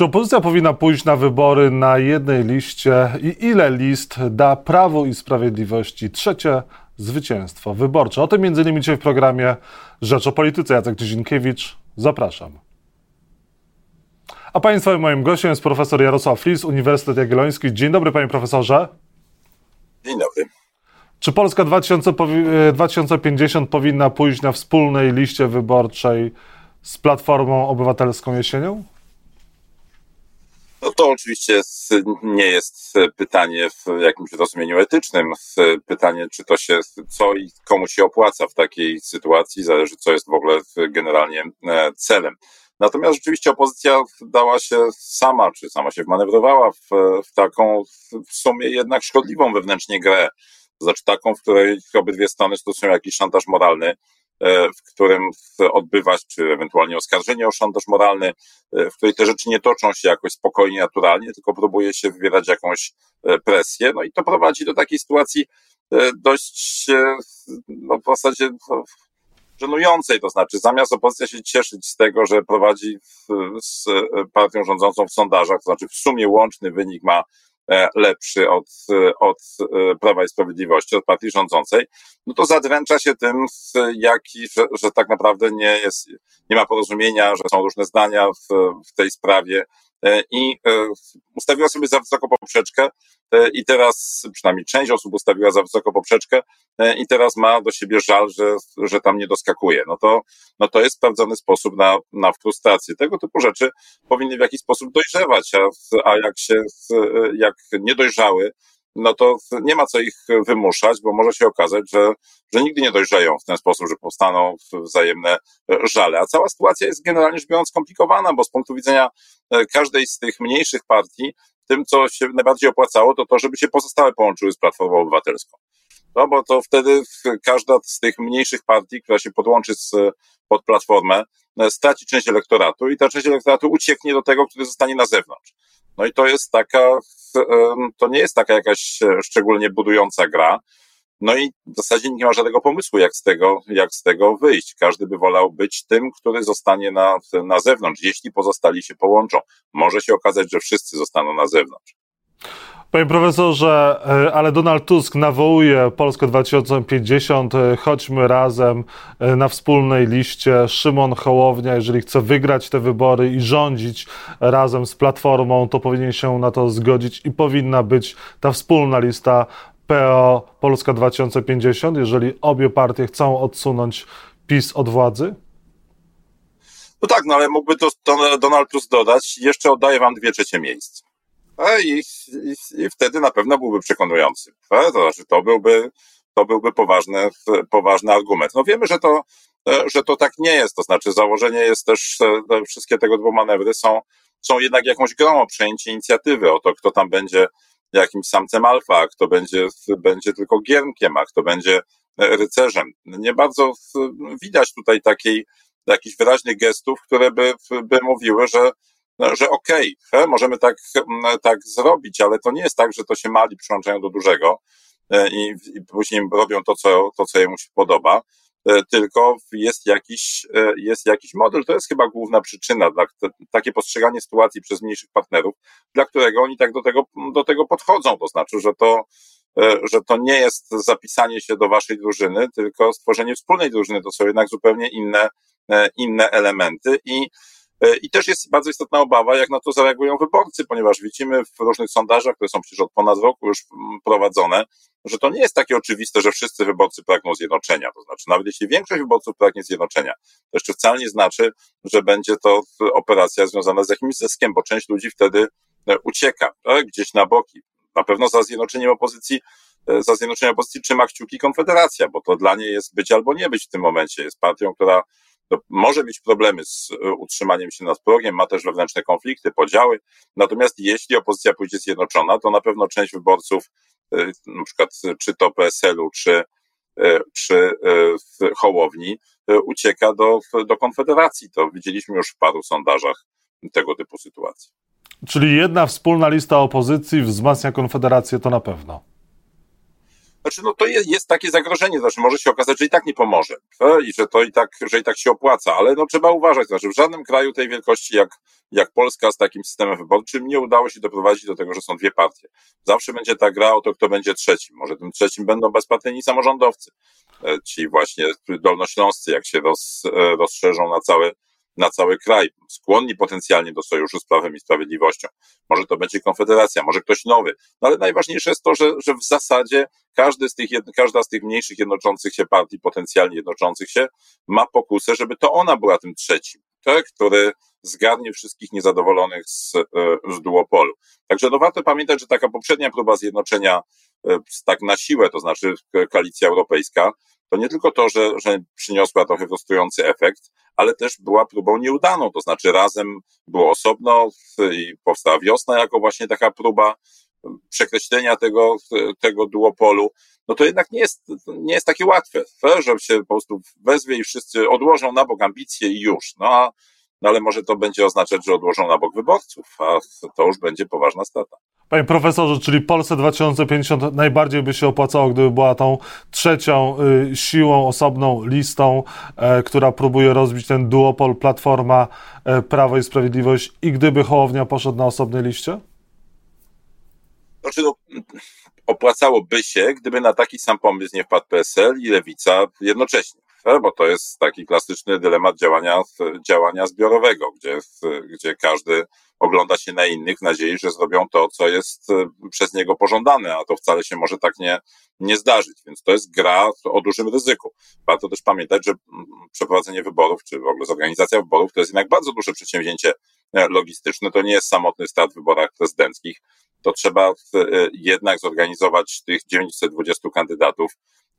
Czy opozycja powinna pójść na wybory na jednej liście i ile list da Prawo i Sprawiedliwości trzecie zwycięstwo wyborcze? O tym między innymi dzisiaj w programie Rzecz o Polityce. Jacek Dzienkiewicz, zapraszam. A Państwa moim gościem jest profesor Jarosław Flis, Uniwersytet Jagielloński. Dzień dobry, panie profesorze. Dzień dobry. Czy Polska 2050 e, powinna pójść na wspólnej liście wyborczej z Platformą Obywatelską jesienią? To oczywiście nie jest pytanie w jakimś rozumieniu etycznym. Pytanie, czy to się, co i komu się opłaca w takiej sytuacji, zależy, co jest w ogóle generalnie e, celem. Natomiast rzeczywiście opozycja dała się sama, czy sama się wmanewrowała w, w taką w sumie jednak szkodliwą wewnętrznie grę. Znaczy taką, w której obydwie strony stosują jakiś szantaż moralny, w którym odbywać, czy ewentualnie oskarżenie o szantaż moralny, e, w której te rzeczy nie toczą się jakoś spokojnie, naturalnie, tylko próbuje się wywierać jakąś e, presję. No i to prowadzi do takiej sytuacji dość, no w zasadzie żenującej, to znaczy zamiast opozycja się cieszyć z tego, że prowadzi z partią rządzącą w sondażach, to znaczy w sumie łączny wynik ma e, lepszy od, od e, Prawa i Sprawiedliwości, od partii rządzącej, no to zadręcza się tym, jaki, że, że tak naprawdę nie jest, nie ma porozumienia, że są różne zdania w, w tej sprawie, E, i e, ustawiła sobie za wysoko poprzeczkę e, i teraz, przynajmniej część osób ustawiła za wysoko poprzeczkę i teraz ma do siebie żal, że, że tam nie doskakuje. No to, no to jest sprawdzony sposób na, na frustrację. Tego typu rzeczy powinny w jakiś sposób dojrzewać, a, a jak się, jak nie dojrzały, no to nie ma co ich wymuszać, bo może się okazać, że, że nigdy nie dojrzeją w ten sposób, że powstaną wzajemne żale. A cała sytuacja jest generalnie rzecz biorąc skomplikowana, bo z punktu widzenia e, każdej z tych mniejszych partii, tym, co się najbardziej opłacało, to to, żeby się pozostałe połączyły z Platformą Obywatelską. No bo to wtedy każda z tych mniejszych partii, która się podłączy z, pod Platformę, e, straci część elektoratu i ta część elektoratu ucieknie do tego, który zostanie na zewnątrz. No i to jest taka, to nie jest taka jakaś szczególnie budująca gra. No i w zasadzie nikt nie ma żadnego pomysłu, jak z tego, jak z tego wyjść. Każdy by wolał być tym, który zostanie na, na zewnątrz, jeśli pozostali się połączą. Może się okazać, że wszyscy zostaną na zewnątrz. Panie profesorze, e, ale Donald Tusk nawołuje Polskę 2050, e, chodźmy razem e, na wspólnej liście. Szymon Hołownia, jeżeli chce wygrać te wybory i rządzić razem z Platformą, to powinien się na to zgodzić i powinna być ta wspólna lista PO Polska 2050, jeżeli obie partie chcą odsunąć PiS od władzy? No tak, no ale mógłby to Donald Tusk dodać, jeszcze oddaję wam dwie trzecie miejsc. I, i, I wtedy na pewno byłby przekonujący. To znaczy, to byłby, to byłby poważny, poważny argument. No wiemy, że to, że to tak nie jest. To znaczy, założenie jest też, wszystkie tego dwa manewry są, są jednak jakąś grą o przejęcie inicjatywy, o to, kto tam będzie jakimś samcem alfa, a kto będzie, będzie tylko giermkiem, a kto będzie rycerzem. Nie bardzo widać tutaj takiej, jakichś wyraźnych gestów, które by, by mówiły, że że okej, okay, możemy tak, tak zrobić, ale to nie jest tak, że to się mali przyłączają do dużego e, i, i później robią to co, to, co jemu się podoba, e, tylko jest jakiś, e, jest jakiś model. To jest chyba główna przyczyna, dla, takie postrzeganie sytuacji przez mniejszych partnerów, dla którego oni tak do tego, do tego podchodzą. To znaczy, że to, że to nie jest zapisanie się do waszej drużyny, tylko stworzenie wspólnej drużyny. To są jednak zupełnie inne, inne elementy i I też jest bardzo istotna obawa, jak na to zareagują wyborcy, ponieważ widzimy w różnych sondażach, które są przecież od ponad roku już mm, prowadzone, że to nie jest takie oczywiste, że wszyscy wyborcy pragną zjednoczenia. To znaczy, nawet jeśli większość wyborców pragnie zjednoczenia, to jeszcze wcale nie znaczy, że będzie to operacja związana z jakimś zyskiem, bo część ludzi wtedy e, ucieka tak? gdzieś na boki. Na pewno za zjednoczeniem opozycji e, za zjednoczeniem opozycji trzyma kciuki Konfederacja, bo to dla niej jest być albo nie być w tym momencie. Jest partią, która może mieć problemy z e, utrzymaniem się nad progiem, ma też wewnętrzne konflikty, podziały. Natomiast jeśli opozycja pójdzie zjednoczona, to na pewno część wyborców, e, na przykład czy to PSL-u, czy, e, czy w Hołowni, ucieka do, do Konfederacji. To widzieliśmy już w paru sondażach tego typu sytuacji. Czyli jedna wspólna lista opozycji wzmacnia Konfederację, to na pewno. Znaczy, no to jest, jest takie zagrożenie, znaczy może się okazać, że i tak nie pomoże i że to i tak, że i tak się opłaca, ale no trzeba uważać, znaczy w żadnym kraju tej wielkości jak, jak Polska z takim systemem wyborczym nie udało się doprowadzić do tego, że są dwie partie. Zawsze będzie ta gra o to, kto będzie trzecim. Może tym trzecim będą bezpartyjni samorządowcy, e, ci właśnie dolnośląscy, jak się roz, e, rozszerzą na cały na cały kraj, skłonni potencjalnie do sojuszu z Prawem i Sprawiedliwością. Może to będzie Konfederacja, może ktoś nowy. No ale najważniejsze jest to, że, że w zasadzie każdy z tych, każda z tych mniejszych jednoczących się partii, potencjalnie jednoczących się, ma pokusę, żeby to ona była tym trzecim, tak, który zgarnie wszystkich niezadowolonych z, e, z duopolu. Także no warto pamiętać, że taka poprzednia próba zjednoczenia e, tak na siłę, to znaczy koalicja europejska, to nie tylko to, że, że przyniosła trochę frustrujący efekt, ale też była próbą nieudaną, to znaczy razem było osobno i powstała wiosna jako właśnie taka próba przekreślenia tego, tego duopolu, no to jednak nie jest, nie jest takie łatwe, że się po prostu wezwie i wszyscy odłożą na bok ambicje i już. No, a, no ale może to będzie oznaczać, że odłożą na bok wyborców, a to już będzie poważna strata. Panie profesorze, czyli Polsce 2050 najbardziej by się opłacało, gdyby była tą trzecią y, siłą, osobną listą, e, która próbuje rozbić ten duopol Platforma, e, Prawo i Sprawiedliwość i gdyby Hołownia poszedł na osobnej liście? Znaczy, no, opłacałoby się, gdyby na taki sam pomysł nie wpadł PSL i Lewica jednocześnie bo to jest taki klasyczny dylemat działania, działania zbiorowego, gdzie, gdzie każdy ogląda się na innych w nadziei, że zrobią to, co jest e, przez niego pożądane, a to wcale się może tak nie, nie zdarzyć. Więc to jest gra o dużym ryzyku. Warto też pamiętać, że mm, przeprowadzenie wyborów, czy w ogóle zorganizacja wyborów, to jest jednak bardzo duże przedsięwzięcie e, logistyczne. To nie jest samotny start w wyborach prezydenckich. To trzeba e, jednak zorganizować tych 920 kandydatów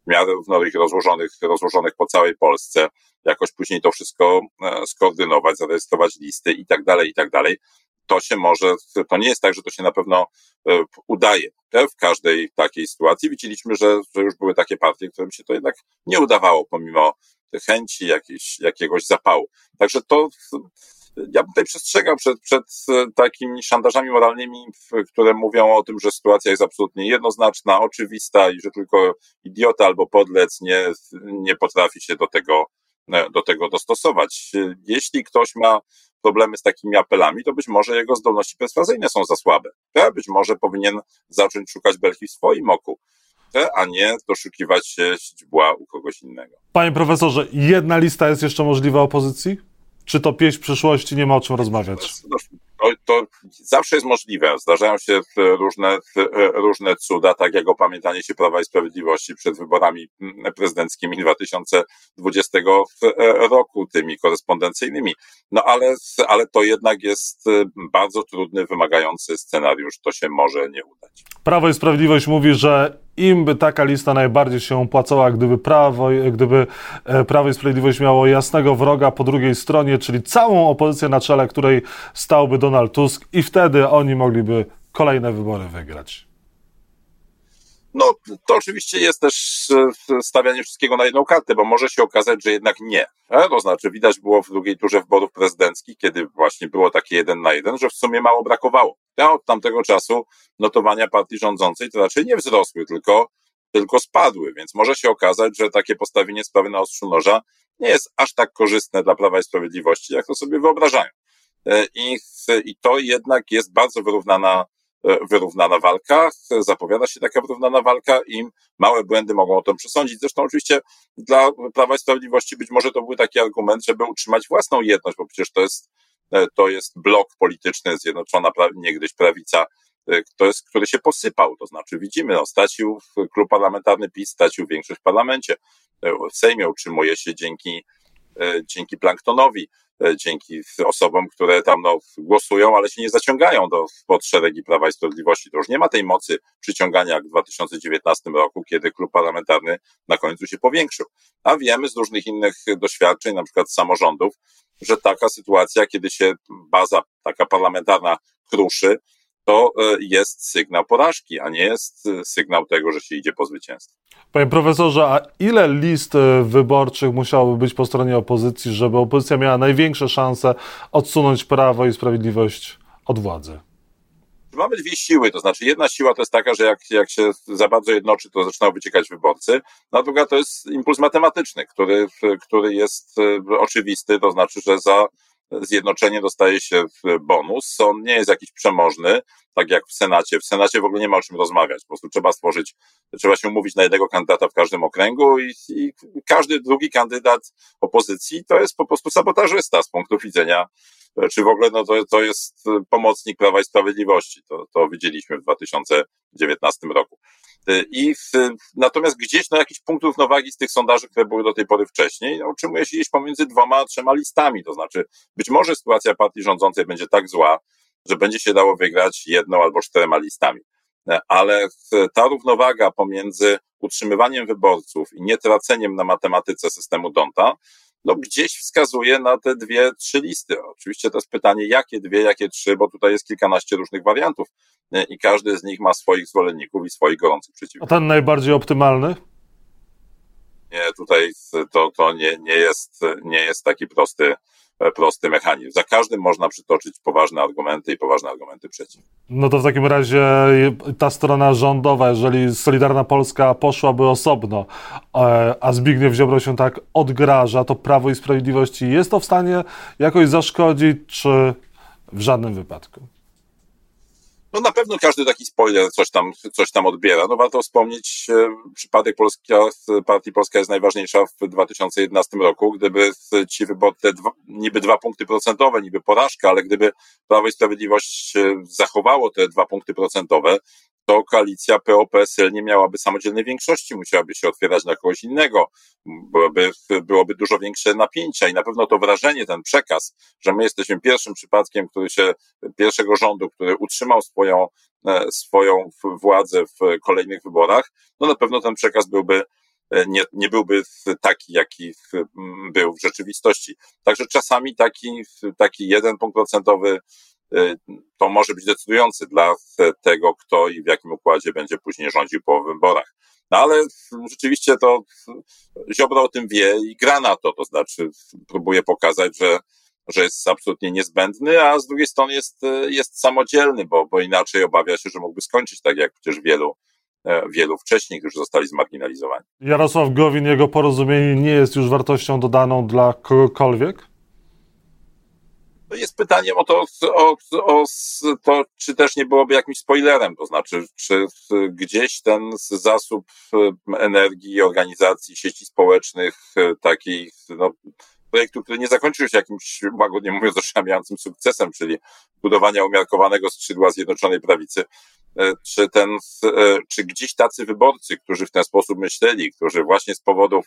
miarę różnorodnych, rozłożonych, rozłożonych po całej Polsce, jakoś później to wszystko skoordynować, zarejestrować listy i tak dalej, i tak dalej to się może, to nie jest tak, że to się na pewno e, udaje w każdej takiej sytuacji. Widzieliśmy, że, że już były takie partie, którym się to jednak nie udawało, pomimo chęci jakiejś, jakiegoś zapału. Także to ja bym tutaj przestrzegał przed, przed takimi szantażami moralnymi, które mówią o tym, że sytuacja jest absolutnie jednoznaczna, oczywista i że tylko idiota albo podlec nie, nie potrafi się do tego, do tego dostosować. Jeśli ktoś ma problemy z takimi apelami, to być może jego zdolności perswazyjne są za słabe. Być może powinien zacząć szukać belki w swoim oku a nie doszukiwać się źdźbła u kogoś innego. Panie profesorze, jedna lista jest jeszcze możliwa opozycji? Czy to pieśń przyszłości, nie ma o czym rozmawiać? To, to, zawsze jest możliwe. Zdarzają się różne, różne cuda, tak jak opamiętanie się Prawa i Sprawiedliwości przed wyborami prezydenckimi 2020 roku, tymi korespondencyjnymi. No ale, ale to jednak jest bardzo trudny, wymagający scenariusz. To się może nie udać. Prawo i Sprawiedliwość mówi, że im by taka lista najbardziej się opłacała, gdyby Prawo, gdyby e, Prawo i Sprawiedliwość miało jasnego wroga po drugiej stronie, czyli całą opozycję na czele której stałby Donald Tusk i wtedy oni mogliby kolejne wybory wygrać. No, to oczywiście jest też e, stawianie wszystkiego na jedną kartę, bo może się okazać, że jednak nie. E, to znaczy, widać było w drugiej turze wyborów prezydenckich, kiedy właśnie było takie jeden na jeden, że w sumie mało brakowało. A od tamtego czasu notowania partii rządzącej to raczej nie wzrosły, tylko, tylko spadły, więc może się okazać, że takie postawienie sprawy na ostrzu noża nie jest aż tak korzystne dla Prawa i Sprawiedliwości, jak to sobie wyobrażają. E, I, i to jednak jest bardzo wyrównana wyrównana walka, zapowiada się taka wyrównana walka i małe błędy mogą o tym przesądzić. Zresztą oczywiście dla Prawa i Sprawiedliwości być może to był taki argument, żeby utrzymać własną jedność, bo przecież to jest, e, to jest blok polityczny, zjednoczona niegdyś prawica, e, to jest, który się posypał, to znaczy widzimy, no, stracił klub parlamentarny PiS, stracił większość w parlamencie, w Sejmie utrzymuje się dzięki, dzięki planktonowi, E, dzięki osobom, które tam no, głosują, ale się nie zaciągają do, pod szeregi Prawa i Sprawiedliwości. To już nie ma tej mocy przyciągania jak w 2019 roku, kiedy klub parlamentarny na końcu się powiększył. A wiemy z różnych innych doświadczeń, na przykład samorządów, że taka sytuacja, kiedy się baza taka parlamentarna kruszy, to e, jest sygnał porażki, a nie jest e, sygnał tego, że się idzie po zwycięstwo. Panie profesorze, a ile list e, wyborczych musiałoby być po stronie opozycji, żeby opozycja miała największe szanse odsunąć Prawo i Sprawiedliwość od władzy? Mamy dwie siły, to znaczy jedna siła to jest taka, że jak, jak się za bardzo jednoczy, to zaczynają wyciekać wyborcy, a druga to jest impuls matematyczny, który, który jest oczywisty, to znaczy, że za zjednoczenie dostaje się bonus. On nie jest jakiś przemożny, tak jak w Senacie. W Senacie w ogóle nie ma o czym rozmawiać. Po prostu trzeba stworzyć, trzeba się umówić na jednego kandydata w każdym okręgu i, i każdy drugi kandydat opozycji to jest po prostu sabotażysta z punktu widzenia czy w ogóle no to, to jest pomocnik Prawa i Sprawiedliwości. To, to widzieliśmy w 2019 roku. I w, natomiast gdzieś na jakiś punkt równowagi z tych sondaży, które były do tej pory wcześniej, no, utrzymuje się gdzieś pomiędzy dwoma trzema listami. To znaczy, być może sytuacja partii rządzącej będzie tak zła, że będzie się dało wygrać jedną albo czterema listami. Ale ta równowaga pomiędzy utrzymywaniem wyborców i nietraceniem na matematyce systemu Donta, no gdzieś wskazuje na te dwie, trzy listy. Oczywiście to jest pytanie, jakie dwie, jakie trzy, bo tutaj jest kilkanaście różnych wariantów i każdy z nich ma swoich zwolenników i swoich gorących przeciwników. A ten najbardziej optymalny? Nie, tutaj to, to nie, nie, jest, nie jest taki prosty, prosty mechanizm. Za każdym można przytoczyć poważne argumenty i poważne argumenty przeciw. No to w takim razie ta strona rządowa, jeżeli Solidarna Polska poszłaby osobno, e, a Zbigniew Ziobro się tak odgraża, to Prawo i Sprawiedliwości jest to w stanie jakoś zaszkodzić, czy w żadnym wypadku? No na pewno każdy taki spoiler coś tam, coś tam odbiera. No warto wspomnieć, e, przypadek Polska, Partii Polska jest najważniejsza w 2011 roku. Gdyby ci dwa, niby dwa punkty procentowe, niby porażka, ale gdyby Prawo i Sprawiedliwość e, zachowało te dwa punkty procentowe, to koalicja PO-PSL nie miałaby samodzielnej większości, musiałaby się otwierać na kogoś innego, byłoby, byłoby dużo większe napięcia i na pewno to wrażenie, ten przekaz, że my jesteśmy pierwszym przypadkiem, który się, pierwszego rządu, który utrzymał swoją, e, swoją władzę w kolejnych wyborach, no na pewno ten przekaz byłby e, nie, nie byłby taki, jaki był w rzeczywistości. Także czasami taki, taki jeden punkt procentowy to może być decydujący dla tego, kto i w jakim układzie będzie później rządził po wyborach. No ale rzeczywiście to Ziobro o tym wie i gra na to, to znaczy próbuje pokazać, że, że jest absolutnie niezbędny, a z drugiej strony jest, jest samodzielny, bo, bo inaczej obawia się, że mógłby skończyć tak jak przecież wielu e, wielu wcześniej, którzy zostali zmarginalizowani. Jarosław Gowin, jego porozumienie nie jest już wartością dodaną dla kogokolwiek? To jest pytaniem o to, o, o to, czy też nie byłoby jakimś spoilerem, to znaczy, czy gdzieś ten zasób energii, organizacji, sieci społecznych, takich, no, projektu, który nie zakończył się jakimś, łagodnie mówiąc, oszałamiającym sukcesem, czyli budowania umiarkowanego skrzydła Zjednoczonej Prawicy, czy ten, czy gdzieś tacy wyborcy, którzy w ten sposób myśleli, którzy właśnie z powodów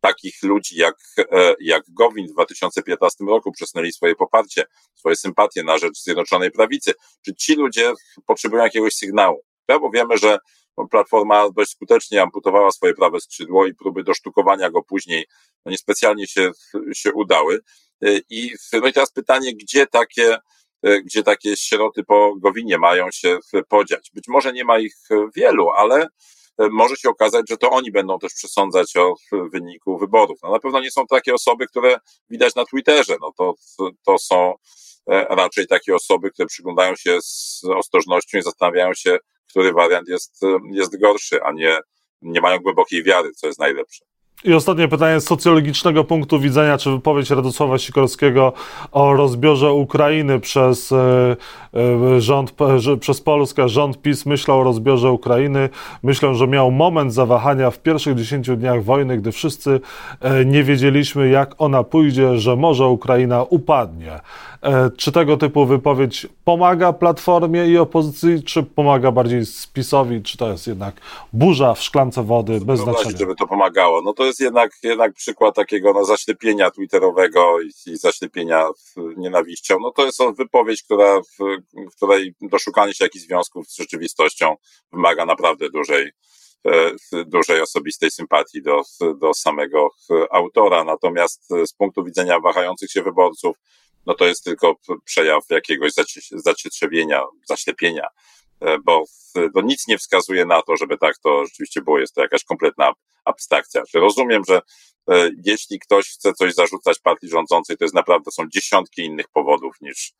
takich ludzi jak, e, jak Gowin w 2015 roku przesunęli swoje poparcie, swoje sympatie na rzecz Zjednoczonej Prawicy. Czy ci ludzie potrzebują jakiegoś sygnału? Bo wiemy, że Platforma dość skutecznie amputowała swoje prawe skrzydło i próby dosztukowania go później no niespecjalnie się, się udały. E, I, no i teraz pytanie, gdzie takie, e, gdzie takie sieroty po Gowinie mają się podziać? Być może nie ma ich wielu, ale może się okazać, że to oni będą też przesądzać o wyniku wyborów. No na pewno nie są takie osoby, które widać na Twitterze. No to, to są e, raczej takie osoby, które przyglądają się z ostrożnością i zastanawiają się, który wariant jest, jest gorszy, a nie, nie mają głębokiej wiary, co jest najlepsze. I ostatnie pytanie z socjologicznego punktu widzenia, czy wypowiedź Radosława Sikorskiego o rozbiorze Ukrainy przez e, e, rząd, przez Polskę, rząd PiS myślał o rozbiorze Ukrainy. Myślę, że miał moment zawahania w pierwszych 10 dniach wojny, gdy wszyscy e, nie wiedzieliśmy, jak ona pójdzie, że może Ukraina upadnie. Czy tego typu wypowiedź pomaga Platformie i opozycji, czy pomaga bardziej spisowi, czy to jest jednak burza w szklance wody bez znaczenia? żeby to pomagało. No to jest jednak, jednak przykład takiego no, zaślepienia twitterowego i, i zaślepienia nienawiścią. No to jest wypowiedź, która, w, w której doszukanie się jakichś związków z rzeczywistością wymaga naprawdę dużej, e, dużej osobistej sympatii do, do samego autora. Natomiast z punktu widzenia wahających się wyborców, no to jest tylko przejaw jakiegoś zacietrzewienia, zaślepienia E, bo no nic nie wskazuje na to, żeby tak to rzeczywiście było. Jest to jakaś kompletna abstrakcja. Rozumiem, że e, jeśli ktoś chce coś zarzucać partii rządzącej, to jest naprawdę są dziesiątki innych powodów niż,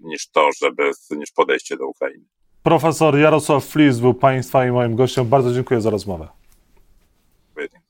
niż to, żeby, niż podejście do Ukrainy. Profesor Jarosław Flis był Państwa i moim gościem. Bardzo dziękuję za rozmowę. Dziękuję.